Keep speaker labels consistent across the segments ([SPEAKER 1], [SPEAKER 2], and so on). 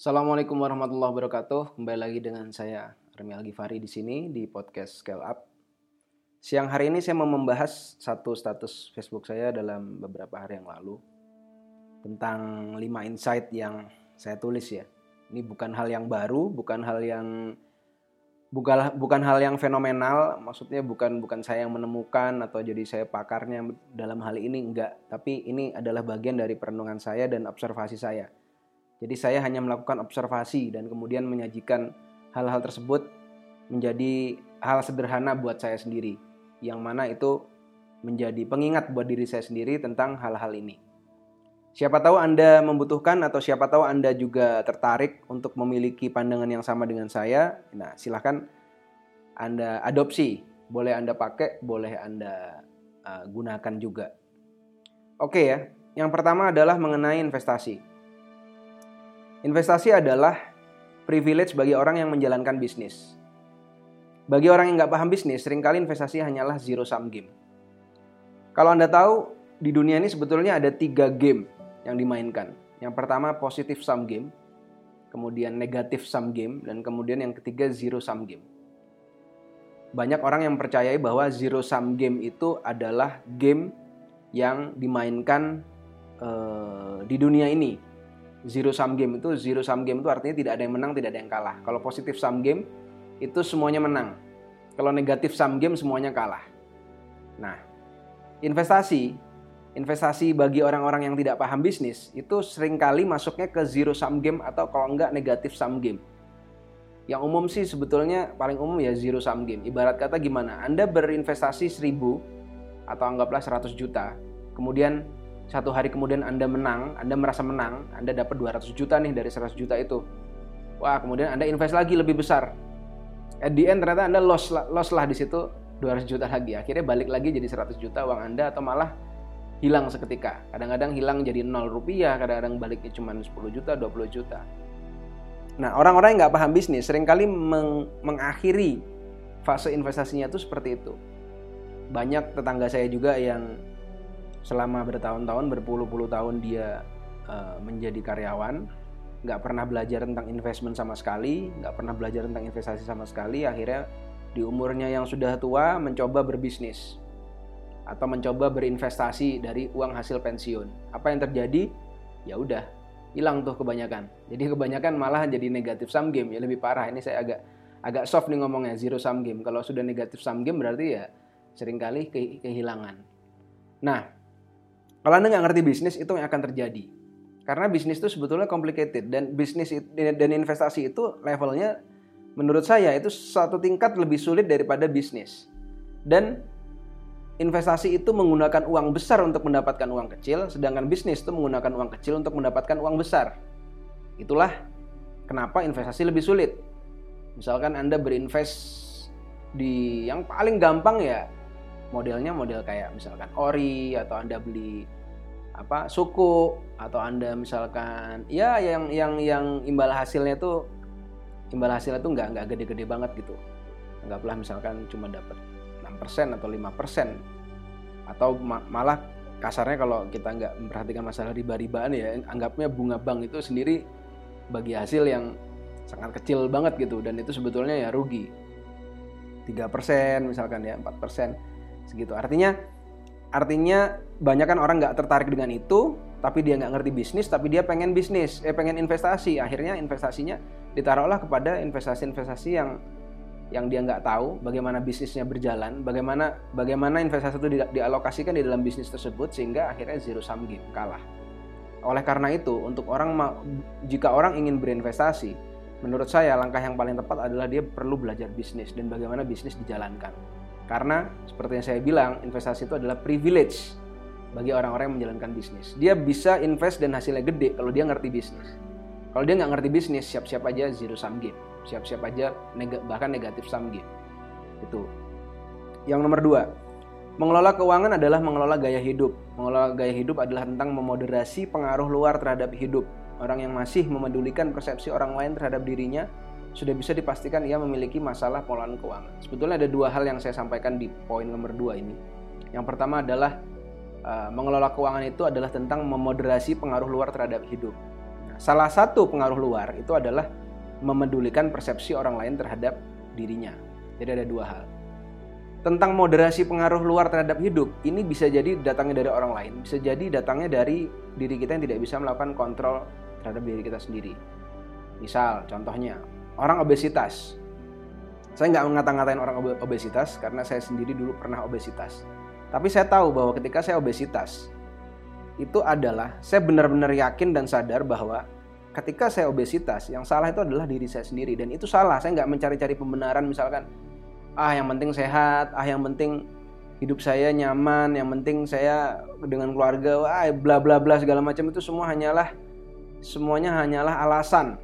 [SPEAKER 1] Assalamualaikum warahmatullahi wabarakatuh. Kembali lagi dengan saya Remi Algifari di sini di podcast Scale Up. Siang hari ini saya mau membahas satu status Facebook saya dalam beberapa hari yang lalu tentang 5 insight yang saya tulis ya. Ini bukan hal yang baru, bukan hal yang bukan bukan hal yang fenomenal, maksudnya bukan bukan saya yang menemukan atau jadi saya pakarnya dalam hal ini enggak, tapi ini adalah bagian dari perenungan saya dan observasi saya jadi saya hanya melakukan observasi dan kemudian menyajikan hal-hal tersebut menjadi hal sederhana buat saya sendiri. Yang mana itu menjadi pengingat buat diri saya sendiri tentang hal-hal ini. Siapa tahu Anda membutuhkan atau siapa tahu Anda juga tertarik untuk memiliki pandangan yang sama dengan saya. Nah, silahkan Anda adopsi. Boleh Anda pakai, boleh Anda uh, gunakan juga. Oke ya, yang pertama adalah mengenai investasi. Investasi adalah privilege bagi orang yang menjalankan bisnis. Bagi orang yang nggak paham bisnis, sering kali investasi hanyalah zero sum game. Kalau Anda tahu, di dunia ini sebetulnya ada tiga game yang dimainkan. Yang pertama positive sum game, kemudian negative sum game, dan kemudian yang ketiga zero sum game. Banyak orang yang percayai bahwa zero sum game itu adalah game yang dimainkan uh, di dunia ini zero sum game itu zero sum game itu artinya tidak ada yang menang, tidak ada yang kalah. Kalau positif sum game itu semuanya menang. Kalau negatif sum game semuanya kalah. Nah, investasi investasi bagi orang-orang yang tidak paham bisnis itu sering kali masuknya ke zero sum game atau kalau enggak negatif sum game. Yang umum sih sebetulnya paling umum ya zero sum game. Ibarat kata gimana? Anda berinvestasi 1000 atau anggaplah 100 juta. Kemudian satu hari kemudian Anda menang, Anda merasa menang, Anda dapat 200 juta nih dari 100 juta itu. Wah, kemudian Anda invest lagi lebih besar. At the end ternyata Anda loss, loss lah di situ 200 juta lagi. Akhirnya balik lagi jadi 100 juta uang Anda atau malah hilang seketika. Kadang-kadang hilang jadi 0 rupiah, kadang-kadang baliknya cuma 10 juta, 20 juta. Nah, orang-orang yang nggak paham bisnis sering kali meng mengakhiri fase investasinya itu seperti itu. Banyak tetangga saya juga yang selama bertahun-tahun berpuluh-puluh tahun dia uh, menjadi karyawan nggak pernah belajar tentang investment sama sekali nggak pernah belajar tentang investasi sama sekali akhirnya di umurnya yang sudah tua mencoba berbisnis atau mencoba berinvestasi dari uang hasil pensiun. Apa yang terjadi? Ya udah hilang tuh kebanyakan. Jadi kebanyakan malah jadi negatif sum game. Ya lebih parah ini saya agak agak soft nih ngomongnya zero sum game. Kalau sudah negatif sum game berarti ya sering kali kehilangan. Nah kalau Anda nggak ngerti bisnis, itu yang akan terjadi. Karena bisnis itu sebetulnya complicated dan bisnis dan investasi itu levelnya menurut saya itu satu tingkat lebih sulit daripada bisnis. Dan investasi itu menggunakan uang besar untuk mendapatkan uang kecil, sedangkan bisnis itu menggunakan uang kecil untuk mendapatkan uang besar. Itulah kenapa investasi lebih sulit. Misalkan Anda berinvest di yang paling gampang ya modelnya model kayak misalkan ori atau anda beli apa suku atau anda misalkan ya yang yang yang imbal hasilnya tuh imbal hasilnya tuh nggak nggak gede-gede banget gitu. Anggaplah misalkan cuma dapat 6% atau 5% atau malah kasarnya kalau kita nggak memperhatikan masalah riba-ribaan ya anggapnya bunga bank itu sendiri bagi hasil yang sangat kecil banget gitu. Dan itu sebetulnya ya rugi. 3% misalkan ya 4% segitu. Artinya artinya banyak kan orang nggak tertarik dengan itu tapi dia nggak ngerti bisnis tapi dia pengen bisnis eh pengen investasi. Akhirnya investasinya ditaruhlah kepada investasi-investasi yang yang dia nggak tahu bagaimana bisnisnya berjalan bagaimana bagaimana investasi itu di, dialokasikan di dalam bisnis tersebut sehingga akhirnya zero sum game kalah. Oleh karena itu untuk orang jika orang ingin berinvestasi menurut saya langkah yang paling tepat adalah dia perlu belajar bisnis dan bagaimana bisnis dijalankan karena seperti yang saya bilang, investasi itu adalah privilege bagi orang-orang yang menjalankan bisnis. Dia bisa invest dan hasilnya gede kalau dia ngerti bisnis. Kalau dia nggak ngerti bisnis, siap-siap aja zero sum game. Siap-siap aja neg bahkan negatif sum game. Itu. Yang nomor dua, mengelola keuangan adalah mengelola gaya hidup. Mengelola gaya hidup adalah tentang memoderasi pengaruh luar terhadap hidup. Orang yang masih memedulikan persepsi orang lain terhadap dirinya sudah bisa dipastikan ia memiliki masalah pengelolaan keuangan. Sebetulnya ada dua hal yang saya sampaikan di poin nomor dua ini. Yang pertama adalah uh, mengelola keuangan itu adalah tentang memoderasi pengaruh luar terhadap hidup. Nah, salah satu pengaruh luar itu adalah memedulikan persepsi orang lain terhadap dirinya. Jadi ada dua hal. Tentang moderasi pengaruh luar terhadap hidup, ini bisa jadi datangnya dari orang lain, bisa jadi datangnya dari diri kita yang tidak bisa melakukan kontrol terhadap diri kita sendiri. Misal, contohnya, orang obesitas. Saya nggak mengata-ngatain orang obesitas karena saya sendiri dulu pernah obesitas. Tapi saya tahu bahwa ketika saya obesitas, itu adalah saya benar-benar yakin dan sadar bahwa ketika saya obesitas, yang salah itu adalah diri saya sendiri dan itu salah. Saya nggak mencari-cari pembenaran misalkan ah yang penting sehat, ah yang penting hidup saya nyaman, yang penting saya dengan keluarga, wah bla bla bla segala macam itu semua hanyalah semuanya hanyalah alasan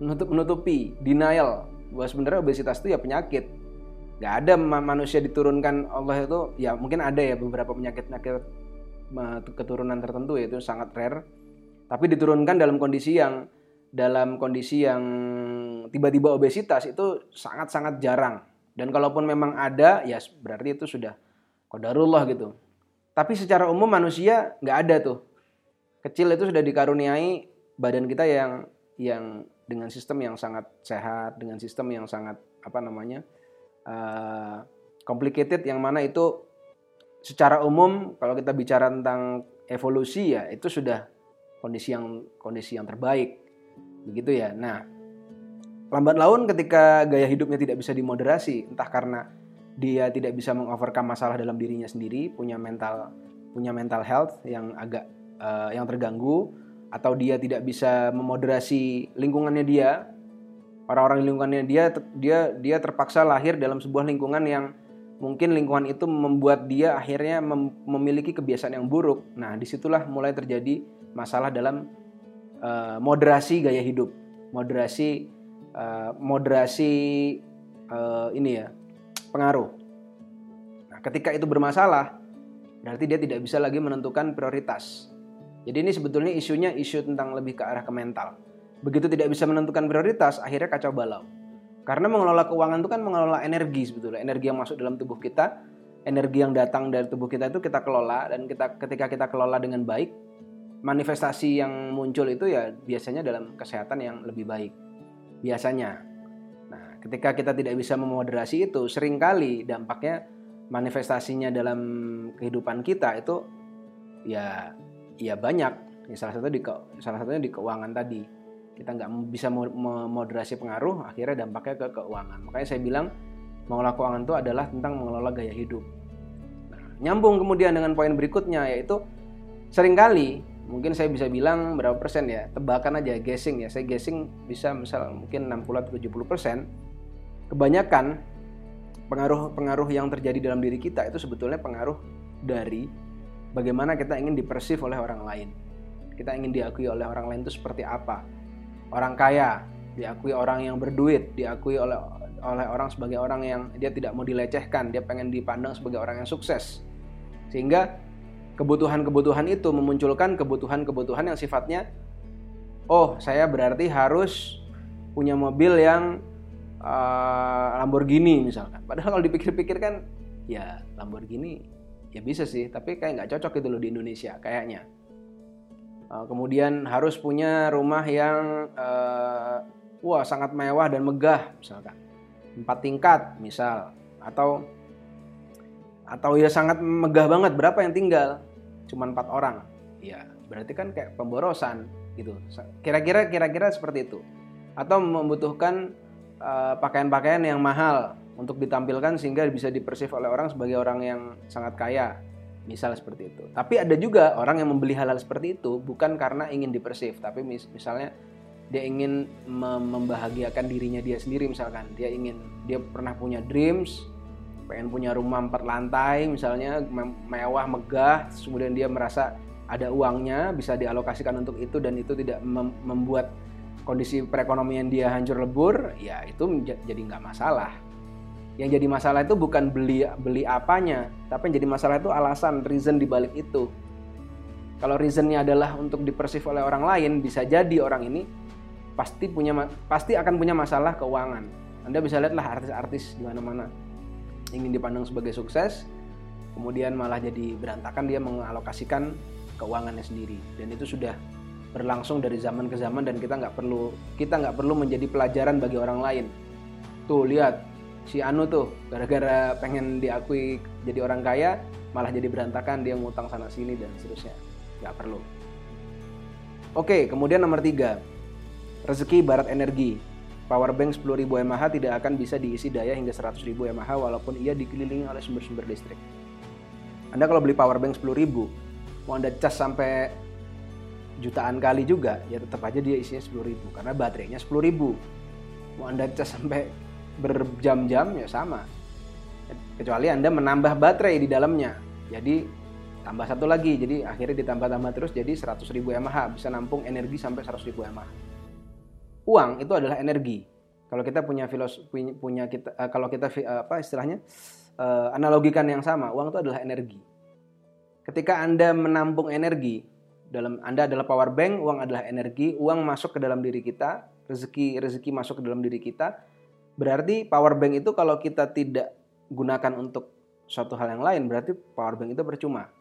[SPEAKER 1] menutup menutupi denial bahwa sebenarnya obesitas itu ya penyakit. Gak ada manusia diturunkan Allah itu ya mungkin ada ya beberapa penyakit penyakit keturunan tertentu ya itu sangat rare. Tapi diturunkan dalam kondisi yang dalam kondisi yang tiba-tiba obesitas itu sangat-sangat jarang dan kalaupun memang ada, ya berarti itu sudah kodarullah gitu. Tapi secara umum manusia nggak ada tuh. Kecil itu sudah dikaruniai badan kita yang yang dengan sistem yang sangat sehat, dengan sistem yang sangat apa namanya uh, complicated, yang mana itu secara umum kalau kita bicara tentang evolusi ya itu sudah kondisi yang kondisi yang terbaik begitu ya. Nah lambat laun ketika gaya hidupnya tidak bisa dimoderasi entah karena dia tidak bisa mengovercome masalah dalam dirinya sendiri punya mental punya mental health yang agak uh, yang terganggu atau dia tidak bisa memoderasi lingkungannya dia orang-orang lingkungannya dia dia dia terpaksa lahir dalam sebuah lingkungan yang mungkin lingkungan itu membuat dia akhirnya mem memiliki kebiasaan yang buruk nah di situlah mulai terjadi masalah dalam uh, moderasi gaya hidup moderasi uh, moderasi uh, ini ya pengaruh. Nah, ketika itu bermasalah, berarti dia tidak bisa lagi menentukan prioritas. Jadi ini sebetulnya isunya isu tentang lebih ke arah ke mental. Begitu tidak bisa menentukan prioritas, akhirnya kacau balau. Karena mengelola keuangan itu kan mengelola energi sebetulnya, energi yang masuk dalam tubuh kita, energi yang datang dari tubuh kita itu kita kelola dan kita ketika kita kelola dengan baik, manifestasi yang muncul itu ya biasanya dalam kesehatan yang lebih baik biasanya. Nah, ketika kita tidak bisa memoderasi itu, sering kali dampaknya manifestasinya dalam kehidupan kita itu ya ya banyak. Ya, salah satu di salah satunya di keuangan tadi. Kita nggak bisa memoderasi pengaruh, akhirnya dampaknya ke keuangan. Makanya saya bilang mengelola keuangan itu adalah tentang mengelola gaya hidup. Nah, nyambung kemudian dengan poin berikutnya yaitu sering kali mungkin saya bisa bilang berapa persen ya tebakan aja guessing ya saya guessing bisa misal mungkin 60 atau 70 persen kebanyakan pengaruh-pengaruh yang terjadi dalam diri kita itu sebetulnya pengaruh dari bagaimana kita ingin dipersif oleh orang lain. Kita ingin diakui oleh orang lain itu seperti apa. Orang kaya diakui orang yang berduit diakui oleh oleh orang sebagai orang yang dia tidak mau dilecehkan dia pengen dipandang sebagai orang yang sukses. Sehingga kebutuhan-kebutuhan itu memunculkan kebutuhan-kebutuhan yang sifatnya oh saya berarti harus punya mobil yang uh, Lamborghini misalkan. Padahal kalau dipikir-pikir kan ya Lamborghini ya bisa sih tapi kayak nggak cocok gitu loh di Indonesia kayaknya. Uh, kemudian harus punya rumah yang uh, wah sangat mewah dan megah misalkan. Empat tingkat misal. Atau atau ya sangat megah banget berapa yang tinggal? Cuma empat orang. Ya berarti kan kayak pemborosan gitu. Kira-kira kira-kira seperti itu. Atau membutuhkan pakaian eh, pakaian-pakaian yang mahal untuk ditampilkan sehingga bisa dipersif oleh orang sebagai orang yang sangat kaya. Misal seperti itu. Tapi ada juga orang yang membeli hal-hal seperti itu bukan karena ingin dipersif tapi mis misalnya dia ingin membahagiakan dirinya dia sendiri misalkan. Dia ingin dia pernah punya dreams pengen punya rumah empat lantai misalnya mewah megah kemudian dia merasa ada uangnya bisa dialokasikan untuk itu dan itu tidak mem membuat kondisi perekonomian dia hancur lebur ya itu jadi nggak masalah yang jadi masalah itu bukan beli beli apanya tapi yang jadi masalah itu alasan reason dibalik itu. Kalau reasonnya adalah untuk dipersif oleh orang lain bisa jadi orang ini pasti punya pasti akan punya masalah keuangan. Anda bisa lihatlah artis-artis di mana-mana. Ingin dipandang sebagai sukses, kemudian malah jadi berantakan dia mengalokasikan keuangannya sendiri. Dan itu sudah berlangsung dari zaman ke zaman dan kita nggak perlu kita nggak perlu menjadi pelajaran bagi orang lain. Tuh lihat si Anu tuh gara-gara pengen diakui jadi orang kaya malah jadi berantakan dia ngutang sana sini dan seterusnya. Nggak perlu. Oke kemudian nomor tiga. Rezeki barat energi. Power bank 10.000 mAh tidak akan bisa diisi daya hingga 100.000 mAh walaupun ia dikelilingi oleh sumber-sumber listrik. Anda kalau beli power bank 10.000 mau anda cas sampai jutaan kali juga ya tetap aja dia isinya 10.000 karena baterainya 10.000 mau anda cas sampai berjam-jam ya sama. Kecuali anda menambah baterai di dalamnya. Jadi tambah satu lagi. Jadi akhirnya ditambah-tambah terus jadi 100.000 mAh. Bisa nampung energi sampai 100.000 mAh. Uang itu adalah energi. Kalau kita punya filosofi punya kita uh, kalau kita uh, apa istilahnya uh, analogikan yang sama uang itu adalah energi. Ketika anda menampung energi dalam anda adalah power bank uang adalah energi uang masuk ke dalam diri kita rezeki rezeki masuk ke dalam diri kita Berarti power bank itu kalau kita tidak gunakan untuk suatu hal yang lain berarti power bank itu percuma.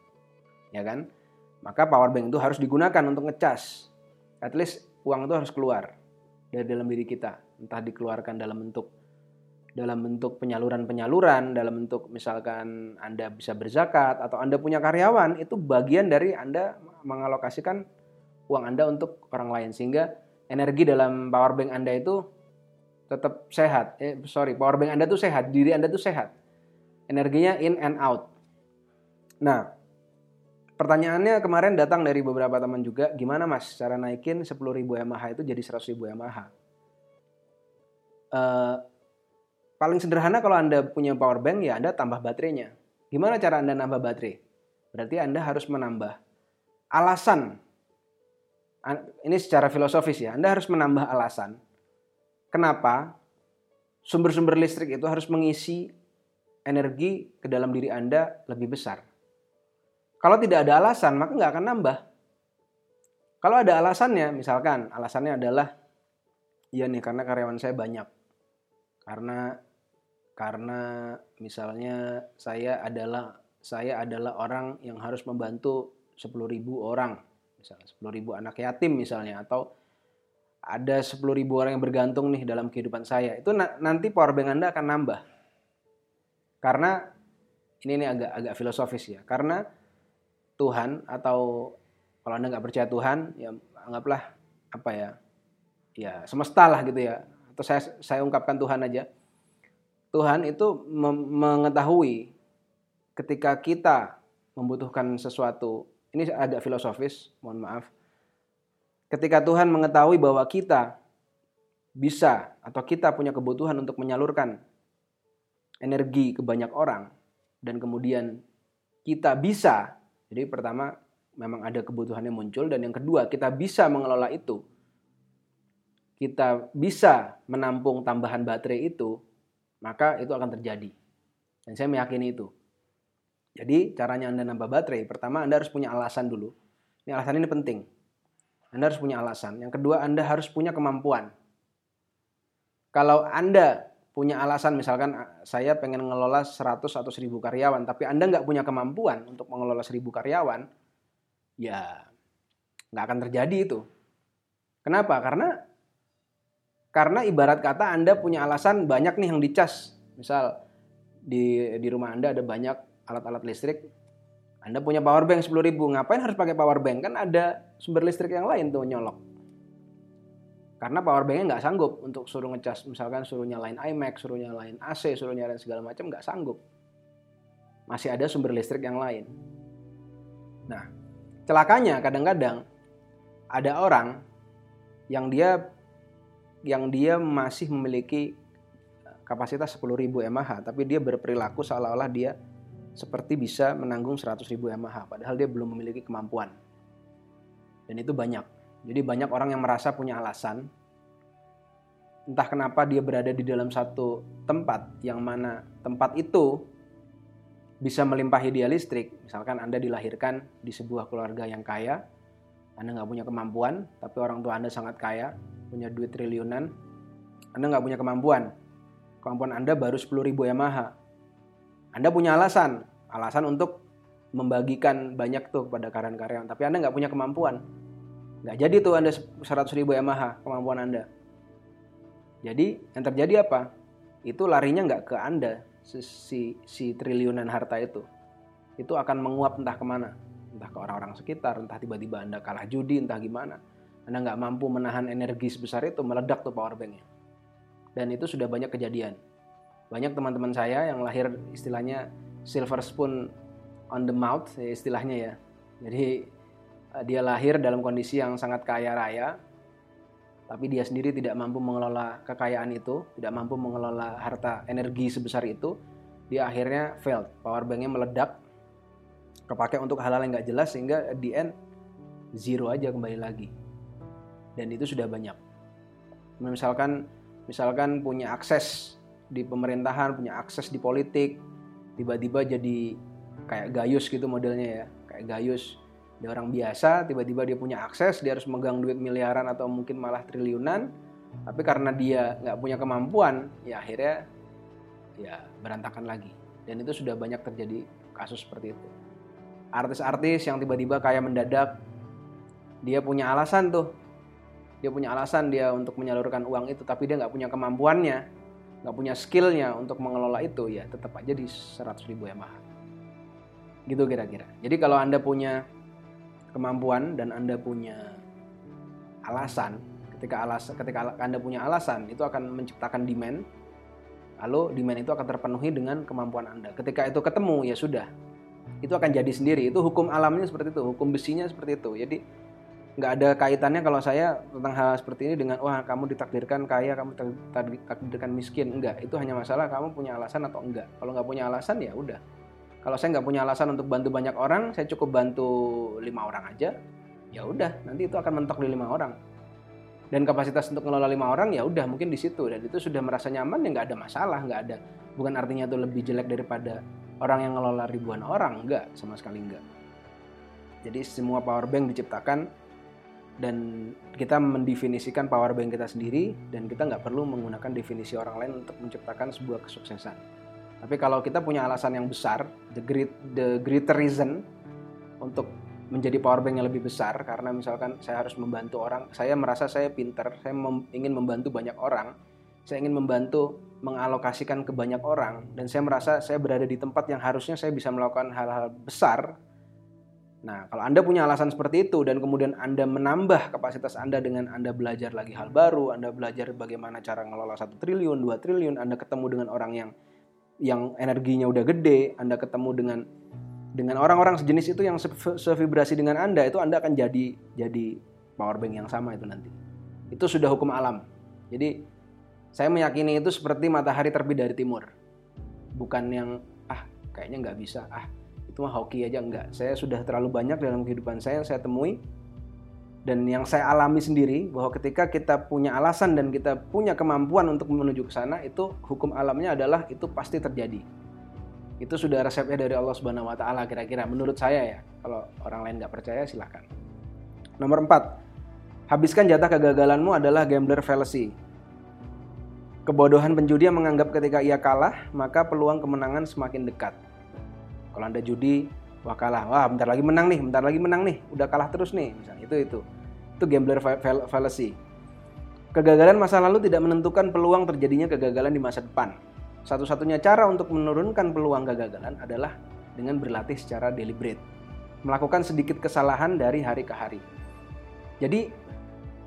[SPEAKER 1] Ya kan? Maka power bank itu harus digunakan untuk ngecas. At least uang itu harus keluar dari dalam diri kita, entah dikeluarkan dalam bentuk dalam bentuk penyaluran-penyaluran, dalam bentuk misalkan Anda bisa berzakat atau Anda punya karyawan, itu bagian dari Anda mengalokasikan uang Anda untuk orang lain sehingga energi dalam power bank Anda itu tetap sehat. Eh, sorry, power bank Anda tuh sehat, diri Anda tuh sehat. Energinya in and out. Nah, pertanyaannya kemarin datang dari beberapa teman juga, gimana mas cara naikin 10.000 mAh itu jadi 100.000 mAh? Uh, paling sederhana kalau Anda punya power bank ya Anda tambah baterainya. Gimana cara Anda nambah baterai? Berarti Anda harus menambah alasan. Ini secara filosofis ya. Anda harus menambah alasan kenapa sumber-sumber listrik itu harus mengisi energi ke dalam diri Anda lebih besar. Kalau tidak ada alasan, maka nggak akan nambah. Kalau ada alasannya, misalkan alasannya adalah, ya nih karena karyawan saya banyak. Karena karena misalnya saya adalah saya adalah orang yang harus membantu 10.000 orang, misalnya 10.000 anak yatim misalnya atau ada 10 ribu orang yang bergantung nih dalam kehidupan saya, itu na nanti power bank Anda akan nambah. Karena ini ini agak agak filosofis ya. Karena Tuhan atau kalau Anda nggak percaya Tuhan, ya anggaplah apa ya? Ya, semesta lah gitu ya. Atau saya saya ungkapkan Tuhan aja. Tuhan itu mengetahui ketika kita membutuhkan sesuatu. Ini agak filosofis, mohon maaf ketika Tuhan mengetahui bahwa kita bisa atau kita punya kebutuhan untuk menyalurkan energi ke banyak orang dan kemudian kita bisa jadi pertama memang ada kebutuhannya muncul dan yang kedua kita bisa mengelola itu. Kita bisa menampung tambahan baterai itu maka itu akan terjadi. Dan saya meyakini itu. Jadi caranya Anda nambah baterai pertama Anda harus punya alasan dulu. Ini alasan ini penting anda harus punya alasan. Yang kedua, Anda harus punya kemampuan. Kalau Anda punya alasan, misalkan ah, saya pengen ngelola 100 atau 1000 karyawan, tapi Anda nggak punya kemampuan untuk mengelola 1000 karyawan, ya nggak akan terjadi itu. Kenapa? Karena karena ibarat kata Anda punya alasan banyak nih yang dicas. Misal di di rumah Anda ada banyak alat-alat listrik, anda punya power bank 10 ribu, ngapain harus pakai power bank? Kan ada sumber listrik yang lain tuh nyolok. Karena power banknya nggak sanggup untuk suruh ngecas, misalkan suruh nyalain iMac, suruh nyalain AC, suruh nyalain segala macam nggak sanggup. Masih ada sumber listrik yang lain. Nah, celakanya kadang-kadang ada orang yang dia yang dia masih memiliki kapasitas 10.000 mAh, tapi dia berperilaku seolah-olah dia seperti bisa menanggung 100 ribu mAh, padahal dia belum memiliki kemampuan. Dan itu banyak. Jadi banyak orang yang merasa punya alasan, entah kenapa dia berada di dalam satu tempat yang mana tempat itu bisa melimpahi dia listrik. Misalkan Anda dilahirkan di sebuah keluarga yang kaya, Anda nggak punya kemampuan, tapi orang tua Anda sangat kaya, punya duit triliunan, Anda nggak punya kemampuan. Kemampuan Anda baru 10 ribu Yamaha. Anda punya alasan, alasan untuk membagikan banyak tuh kepada karyawan-karyawan, tapi Anda nggak punya kemampuan. Nggak jadi tuh Anda 100 ribu MAH kemampuan Anda. Jadi yang terjadi apa? Itu larinya nggak ke Anda, si, si triliunan harta itu. Itu akan menguap entah ke mana. Entah ke orang-orang sekitar, entah tiba-tiba Anda kalah judi, entah gimana. Anda nggak mampu menahan energi sebesar itu, meledak tuh power banknya. Dan itu sudah banyak kejadian. Banyak teman-teman saya yang lahir istilahnya silver spoon on the mouth, ya istilahnya ya. Jadi eh, dia lahir dalam kondisi yang sangat kaya raya, tapi dia sendiri tidak mampu mengelola kekayaan itu, tidak mampu mengelola harta energi sebesar itu, dia akhirnya failed. Power banknya meledak, kepake untuk hal-hal yang nggak jelas sehingga di end zero aja kembali lagi. Dan itu sudah banyak. Misalkan misalkan punya akses di pemerintahan, punya akses di politik, tiba-tiba jadi kayak gayus gitu modelnya ya kayak gayus. Dia orang biasa tiba-tiba dia punya akses dia harus megang duit miliaran atau mungkin malah triliunan. Tapi karena dia nggak punya kemampuan ya akhirnya ya berantakan lagi. Dan itu sudah banyak terjadi kasus seperti itu. Artis-artis yang tiba-tiba kayak mendadak dia punya alasan tuh. Dia punya alasan dia untuk menyalurkan uang itu tapi dia nggak punya kemampuannya nggak punya skillnya untuk mengelola itu ya tetap aja di 100 ribu Yamaha gitu kira-kira. Jadi kalau anda punya kemampuan dan anda punya alasan ketika alasan ketika anda punya alasan itu akan menciptakan demand. Lalu demand itu akan terpenuhi dengan kemampuan anda. Ketika itu ketemu ya sudah. Itu akan jadi sendiri. Itu hukum alamnya seperti itu hukum besinya seperti itu. Jadi nggak ada kaitannya kalau saya tentang hal seperti ini dengan wah kamu ditakdirkan kaya kamu ditakdirkan miskin. Enggak itu hanya masalah kamu punya alasan atau enggak kalau nggak punya alasan ya udah. Kalau saya nggak punya alasan untuk bantu banyak orang saya cukup bantu lima orang aja ya udah. Nanti itu akan mentok di lima orang. Dan kapasitas untuk ngelola lima orang ya udah mungkin di situ. Dan itu sudah merasa nyaman ya nggak ada masalah nggak ada. Bukan artinya itu lebih jelek daripada orang yang ngelola ribuan orang enggak sama sekali enggak jadi semua power bank diciptakan dan kita mendefinisikan power bank kita sendiri dan kita nggak perlu menggunakan definisi orang lain untuk menciptakan sebuah kesuksesan. Tapi kalau kita punya alasan yang besar, the great the greater reason untuk menjadi power bank yang lebih besar karena misalkan saya harus membantu orang, saya merasa saya pinter, saya mem, ingin membantu banyak orang, saya ingin membantu mengalokasikan ke banyak orang dan saya merasa saya berada di tempat yang harusnya saya bisa melakukan hal-hal besar Nah, kalau Anda punya alasan seperti itu dan kemudian Anda menambah kapasitas Anda dengan Anda belajar lagi hal baru, Anda belajar bagaimana cara ngelola satu triliun, dua triliun, Anda ketemu dengan orang yang yang energinya udah gede, Anda ketemu dengan dengan orang-orang sejenis itu yang sevibrasi dengan Anda, itu Anda akan jadi jadi power bank yang sama itu nanti. Itu sudah hukum alam. Jadi saya meyakini itu seperti matahari terbit dari timur. Bukan yang ah kayaknya nggak bisa, ah itu mah hoki aja enggak. Saya sudah terlalu banyak dalam kehidupan saya yang saya temui. Dan yang saya alami sendiri bahwa ketika kita punya alasan dan kita punya kemampuan untuk menuju ke sana itu hukum alamnya adalah itu pasti terjadi. Itu sudah resepnya dari Allah Subhanahu Wa Taala kira-kira menurut saya ya. Kalau orang lain nggak percaya silahkan nomor 4 habiskan jatah kegagalanmu adalah gambler fallacy. Kebodohan penjudi yang menganggap ketika ia kalah maka peluang kemenangan semakin dekat kalau Anda judi, wah kalah. Wah, bentar lagi menang nih, bentar lagi menang nih. Udah kalah terus nih, misalnya itu itu. Itu gambler fallacy. Kegagalan masa lalu tidak menentukan peluang terjadinya kegagalan di masa depan. Satu-satunya cara untuk menurunkan peluang kegagalan adalah dengan berlatih secara deliberate. Melakukan sedikit kesalahan dari hari ke hari. Jadi,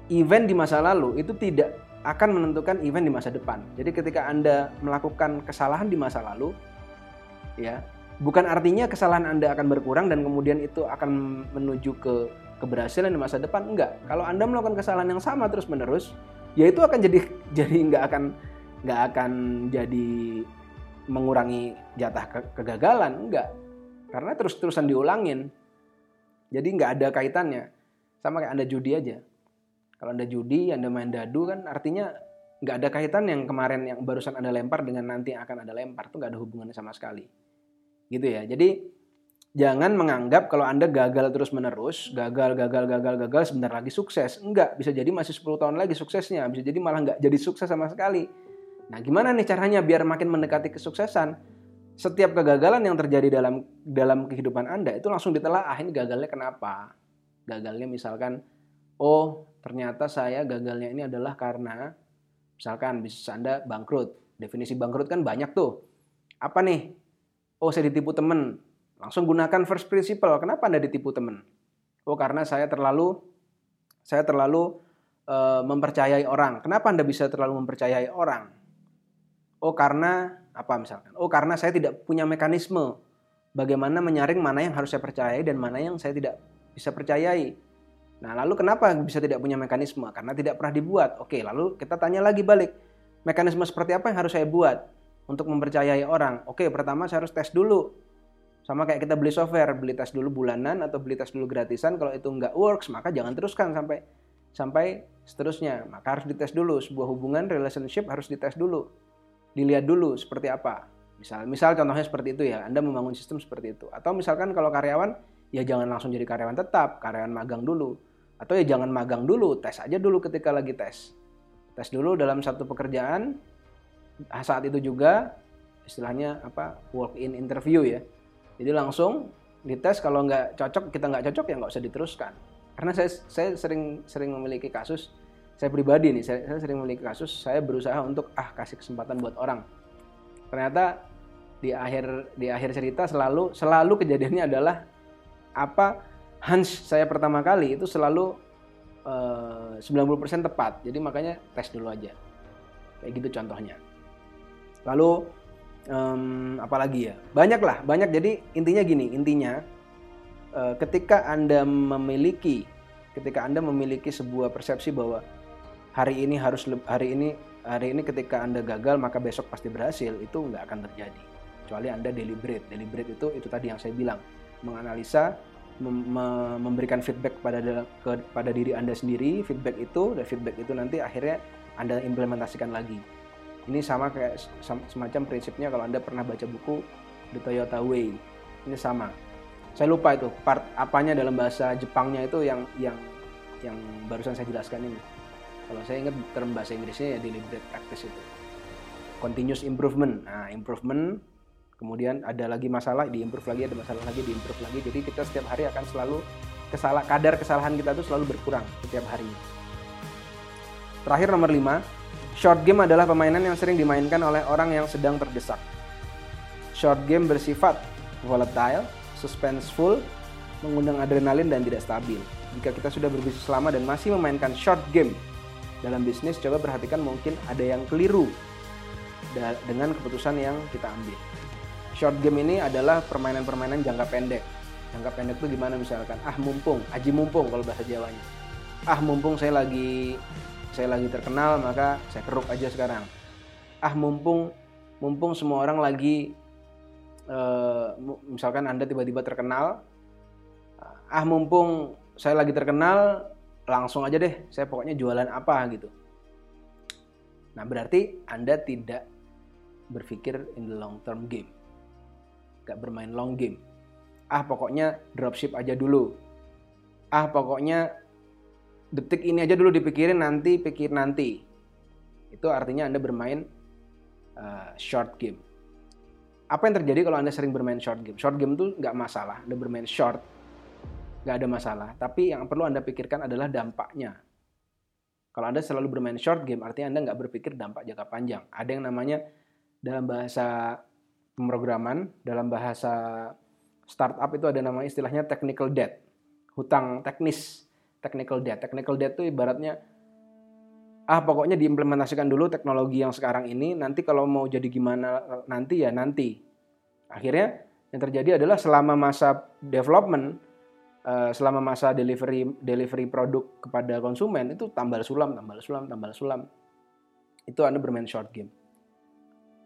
[SPEAKER 1] event di masa lalu itu tidak akan menentukan event di masa depan. Jadi ketika Anda melakukan kesalahan di masa lalu, ya bukan artinya kesalahan Anda akan berkurang dan kemudian itu akan menuju ke keberhasilan di masa depan enggak. Kalau Anda melakukan kesalahan yang sama terus-menerus, ya itu akan jadi jadi nggak akan nggak akan jadi mengurangi jatah ke, kegagalan enggak. Karena terus-terusan diulangin. Jadi nggak ada kaitannya. Sama kayak Anda judi aja. Kalau Anda judi, Anda main dadu kan artinya nggak ada kaitan yang kemarin yang barusan Anda lempar dengan nanti yang akan Anda lempar. Itu nggak ada hubungannya sama sekali gitu ya jadi jangan menganggap kalau anda gagal terus menerus gagal gagal gagal gagal sebentar lagi sukses enggak bisa jadi masih 10 tahun lagi suksesnya bisa jadi malah nggak jadi sukses sama sekali nah gimana nih caranya biar makin mendekati kesuksesan setiap kegagalan yang terjadi dalam dalam kehidupan anda itu langsung ditelaah ini gagalnya kenapa gagalnya misalkan oh ternyata saya gagalnya ini adalah karena misalkan bisnis Anda bangkrut. Definisi bangkrut kan banyak tuh. Apa nih? Oh saya ditipu temen. Langsung gunakan first principle. Kenapa Anda ditipu temen? Oh karena saya terlalu saya terlalu uh, mempercayai orang. Kenapa Anda bisa terlalu mempercayai orang? Oh karena apa misalkan? Oh karena saya tidak punya mekanisme bagaimana menyaring mana yang harus saya percayai dan mana yang saya tidak bisa percayai. Nah, lalu kenapa bisa tidak punya mekanisme? Karena tidak pernah dibuat. Oke, lalu kita tanya lagi balik. Mekanisme seperti apa yang harus saya buat untuk mempercayai orang? Oke, pertama saya harus tes dulu. Sama kayak kita beli software, beli tes dulu bulanan atau beli tes dulu gratisan. Kalau itu nggak works, maka jangan teruskan sampai sampai seterusnya. Maka harus dites dulu. Sebuah hubungan, relationship harus dites dulu. Dilihat dulu seperti apa. Misal, misal contohnya seperti itu ya, Anda membangun sistem seperti itu. Atau misalkan kalau karyawan, ya jangan langsung jadi karyawan tetap, karyawan magang dulu atau ya jangan magang dulu, tes aja dulu ketika lagi tes. Tes dulu dalam satu pekerjaan, saat itu juga istilahnya apa walk in interview ya. Jadi langsung dites kalau nggak cocok kita nggak cocok ya nggak usah diteruskan. Karena saya saya sering sering memiliki kasus saya pribadi nih saya, saya sering memiliki kasus saya berusaha untuk ah kasih kesempatan buat orang. Ternyata di akhir di akhir cerita selalu selalu kejadiannya adalah apa Hans saya pertama kali itu selalu eh, uh, 90% tepat. Jadi makanya tes dulu aja. Kayak gitu contohnya. Lalu um, apalagi ya? Banyak lah, banyak. Jadi intinya gini, intinya uh, ketika Anda memiliki ketika Anda memiliki sebuah persepsi bahwa hari ini harus hari ini hari ini ketika Anda gagal maka besok pasti berhasil, itu nggak akan terjadi. Kecuali Anda deliberate. Deliberate itu itu tadi yang saya bilang, menganalisa memberikan feedback pada kepada diri Anda sendiri, feedback itu dan feedback itu nanti akhirnya Anda implementasikan lagi. Ini sama kayak semacam prinsipnya kalau Anda pernah baca buku The Toyota Way. Ini sama. Saya lupa itu part apanya dalam bahasa Jepangnya itu yang yang yang barusan saya jelaskan ini. Kalau saya ingat term bahasa Inggrisnya ya deliberate practice itu. Continuous improvement. Nah, improvement kemudian ada lagi masalah diimprove lagi ada masalah lagi diimprove lagi jadi kita setiap hari akan selalu kesalah kadar kesalahan kita itu selalu berkurang setiap hari terakhir nomor 5 short game adalah permainan yang sering dimainkan oleh orang yang sedang terdesak. Short game bersifat volatile suspenseful mengundang adrenalin dan tidak stabil. Jika kita sudah berbisnis lama dan masih memainkan short game dalam bisnis coba perhatikan mungkin ada yang keliru dengan keputusan yang kita ambil. Short game ini adalah permainan-permainan jangka pendek. Jangka pendek itu gimana misalkan, ah mumpung, aji mumpung kalau bahasa Jawanya. Ah mumpung saya lagi saya lagi terkenal maka saya keruk aja sekarang. Ah mumpung mumpung semua orang lagi uh, misalkan Anda tiba-tiba terkenal, ah mumpung saya lagi terkenal langsung aja deh saya pokoknya jualan apa gitu. Nah, berarti Anda tidak berpikir in the long term game gak bermain long game. Ah pokoknya dropship aja dulu. Ah pokoknya detik ini aja dulu dipikirin nanti pikir nanti. Itu artinya Anda bermain uh, short game. Apa yang terjadi kalau Anda sering bermain short game? Short game itu nggak masalah, Anda bermain short, nggak ada masalah. Tapi yang perlu Anda pikirkan adalah dampaknya. Kalau Anda selalu bermain short game, artinya Anda nggak berpikir dampak jangka panjang. Ada yang namanya dalam bahasa pemrograman dalam bahasa startup itu ada nama istilahnya technical debt hutang teknis technical debt. Technical debt itu ibaratnya ah pokoknya diimplementasikan dulu teknologi yang sekarang ini nanti kalau mau jadi gimana nanti ya nanti. Akhirnya yang terjadi adalah selama masa development eh, selama masa delivery delivery produk kepada konsumen itu tambal sulam tambal sulam tambal sulam. Itu anda bermain short game.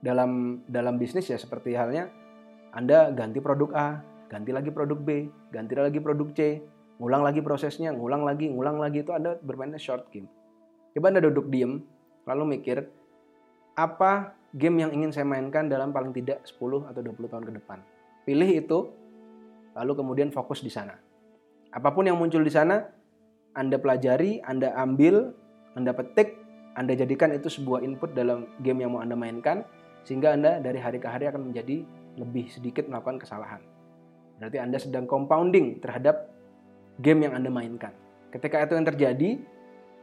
[SPEAKER 1] Dalam dalam bisnis ya seperti halnya Anda ganti produk A, ganti lagi produk B, ganti lagi produk C, ngulang lagi prosesnya, ngulang lagi, ngulang lagi itu Anda bermainnya short game. Coba Anda duduk diem, lalu mikir apa game yang ingin saya mainkan dalam paling tidak 10 atau 20 tahun ke depan. Pilih itu, lalu kemudian fokus di sana. Apa pun yang muncul di sana, Anda pelajari, Anda ambil, Anda petik, Anda jadikan itu sebuah input dalam game yang mau Anda mainkan, sehingga Anda dari hari ke hari akan menjadi lebih sedikit melakukan kesalahan. Berarti Anda sedang compounding terhadap game yang Anda mainkan. Ketika itu yang terjadi,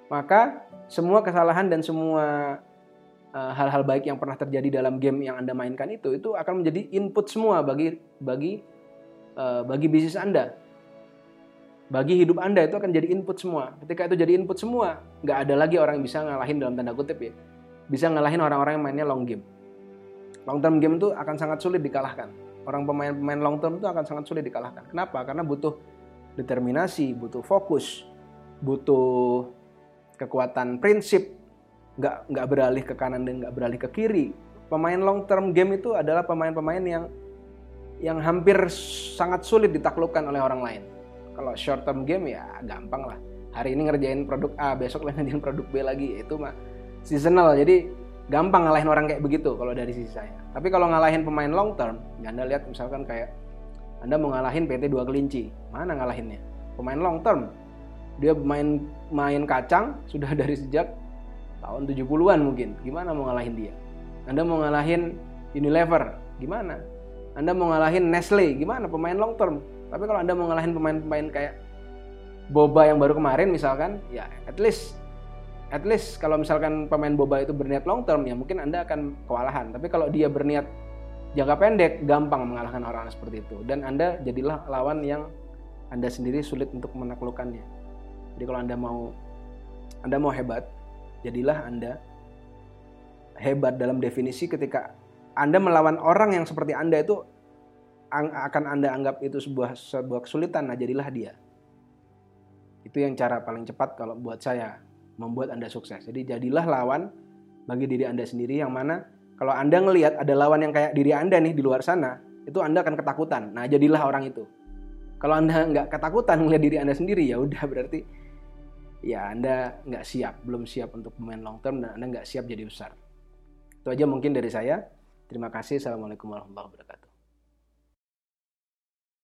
[SPEAKER 1] maka semua kesalahan dan semua uh, hal-hal baik yang pernah terjadi dalam game yang Anda mainkan itu itu akan menjadi input semua bagi bagi uh, bagi bisnis Anda. Bagi hidup Anda itu akan jadi input semua. Ketika itu jadi input semua, nggak ada lagi orang yang bisa ngalahin dalam tanda kutip ya. Bisa ngalahin orang-orang yang mainnya long game. Long term game itu akan sangat sulit dikalahkan. Orang pemain-pemain long term itu akan sangat sulit dikalahkan. Kenapa? Karena butuh determinasi, butuh fokus, butuh kekuatan prinsip, nggak nggak beralih ke kanan dan nggak beralih ke kiri. Pemain long term game itu adalah pemain-pemain yang yang hampir sangat sulit ditaklukkan oleh orang lain. Kalau short term game ya gampang lah. Hari ini ngerjain produk A, besok lagi ngerjain produk B lagi. Itu mah seasonal. Jadi gampang ngalahin orang kayak begitu kalau dari sisi saya. Tapi kalau ngalahin pemain long term, ya Anda lihat misalkan kayak Anda mau ngalahin PT 2 kelinci. Mana ngalahinnya? Pemain long term. Dia main main kacang sudah dari sejak tahun 70-an mungkin. Gimana mau ngalahin dia? Anda mau ngalahin Unilever, gimana? Anda mau ngalahin Nestle, gimana? Pemain long term. Tapi kalau Anda mau ngalahin pemain-pemain kayak Boba yang baru kemarin misalkan, ya at least at least kalau misalkan pemain Boba itu berniat long term ya mungkin Anda akan kewalahan. Tapi kalau dia berniat jangka pendek, gampang mengalahkan orang-orang seperti itu. Dan Anda jadilah lawan yang Anda sendiri sulit untuk menaklukkannya. Jadi kalau Anda mau Anda mau hebat, jadilah Anda hebat dalam definisi ketika Anda melawan orang yang seperti Anda itu akan Anda anggap itu sebuah sebuah kesulitan, nah jadilah dia. Itu yang cara paling cepat kalau buat saya membuat Anda sukses. Jadi jadilah lawan bagi diri Anda sendiri yang mana kalau Anda ngelihat ada lawan yang kayak diri Anda nih di luar sana, itu Anda akan ketakutan. Nah, jadilah orang itu. Kalau Anda nggak ketakutan melihat diri Anda sendiri, ya udah berarti ya Anda nggak siap, belum siap untuk pemain long term dan Anda nggak siap jadi besar. Itu aja mungkin dari saya. Terima kasih. Assalamualaikum warahmatullahi wabarakatuh.